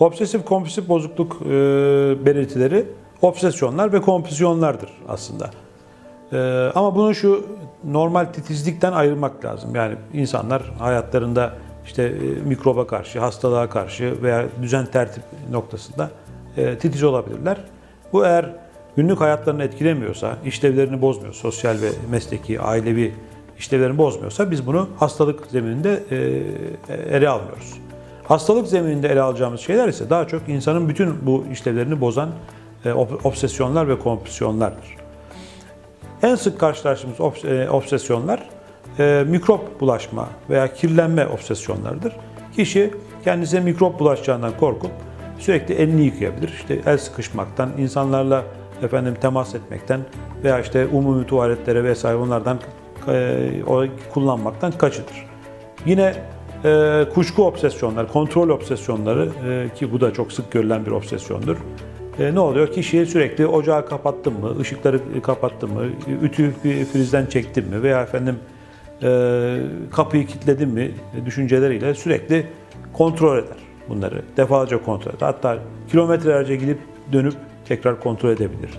Obsesif kompulsif bozukluk e, belirtileri obsesyonlar ve kompulsiyonlardır aslında. E, ama bunu şu normal titizlikten ayırmak lazım. Yani insanlar hayatlarında işte e, mikroba karşı, hastalığa karşı veya düzen tertip noktasında e, titiz olabilirler. Bu eğer günlük hayatlarını etkilemiyorsa, işlevlerini bozmuyor, sosyal ve mesleki, ailevi işlevlerini bozmuyorsa biz bunu hastalık zemininde e, ele almıyoruz. Hastalık zemininde ele alacağımız şeyler ise daha çok insanın bütün bu işlevlerini bozan e, obsesyonlar ve kompulsiyonlardır. En sık karşılaştığımız e, obsesyonlar e, mikrop bulaşma veya kirlenme obsesyonlarıdır. Kişi kendisine mikrop bulaşacağından korkup sürekli elini yıkayabilir. İşte el sıkışmaktan, insanlarla efendim temas etmekten veya işte umumi tuvaletlere vesaire onlardan kullanmaktan kaçınır. Yine e, kuşku obsesyonları, kontrol obsesyonları e, ki bu da çok sık görülen bir obsesyondur. E, ne oluyor? Kişiye sürekli ocağı kapattım mı, ışıkları kapattım mı, ütüyü frizden çektim mi veya efendim e, kapıyı kilitledim mi düşünceleriyle sürekli kontrol eder bunları. Defalarca kontrol eder. Hatta kilometrelerce gidip dönüp tekrar kontrol edebilir.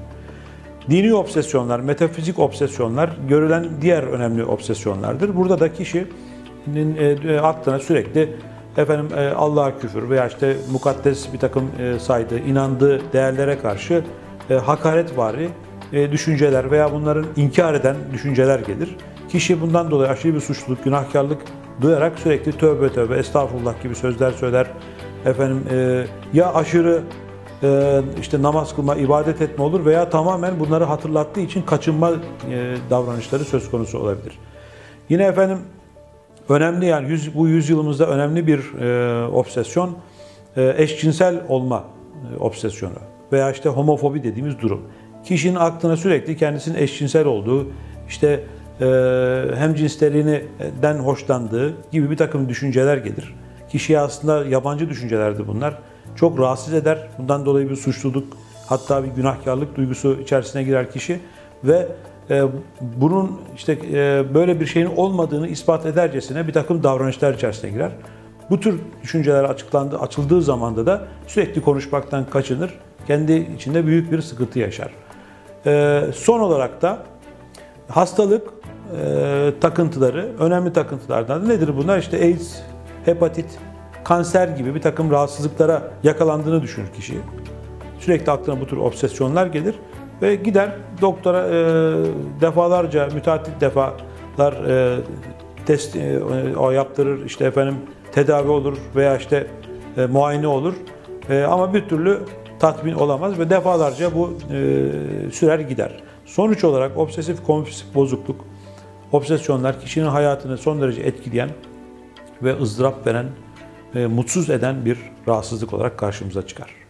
Dini obsesyonlar, metafizik obsesyonlar görülen diğer önemli obsesyonlardır. Burada da kişinin e, aklına sürekli efendim e, Allah'a küfür veya işte mukaddes bir takım e, saydığı, inandığı değerlere karşı e, hakaretvari e, düşünceler veya bunların inkar eden düşünceler gelir. Kişi bundan dolayı aşırı bir suçluluk, günahkarlık duyarak sürekli tövbe tövbe, estağfurullah gibi sözler söyler. Efendim e, ya aşırı e, işte namaz kılma, ibadet etme olur veya tamamen bunları hatırlattığı için kaçınma e, davranışları söz konusu olabilir. Yine efendim önemli yani yüz, bu yüzyılımızda önemli bir e, obsesyon e, eşcinsel olma e, obsesyonu veya işte homofobi dediğimiz durum. Kişinin aklına sürekli kendisinin eşcinsel olduğu, işte e, hem cinslerinden hoşlandığı gibi bir takım düşünceler gelir. Kişiye aslında yabancı düşüncelerdir bunlar. Çok rahatsız eder. Bundan dolayı bir suçluluk, hatta bir günahkarlık duygusu içerisine girer kişi ve bunun işte e, böyle bir şeyin olmadığını ispat edercesine bir takım davranışlar içerisine girer. Bu tür düşünceler açıklandı, açıldığı zamanda da sürekli konuşmaktan kaçınır. Kendi içinde büyük bir sıkıntı yaşar. E, son olarak da hastalık e, takıntıları, önemli takıntılardan da nedir bunlar? İşte AIDS, hepatit, kanser gibi bir takım rahatsızlıklara yakalandığını düşünür kişi. Sürekli aklına bu tür obsesyonlar gelir ve gider doktora e, defalarca, müteahhit defalar e, test e, o yaptırır, işte efendim tedavi olur veya işte e, muayene olur. E, ama bir türlü tatmin olamaz ve defalarca bu e, sürer gider. Sonuç olarak obsesif kompulsif bozukluk, obsesyonlar kişinin hayatını son derece etkileyen ve ızdırap veren, e, mutsuz eden bir rahatsızlık olarak karşımıza çıkar.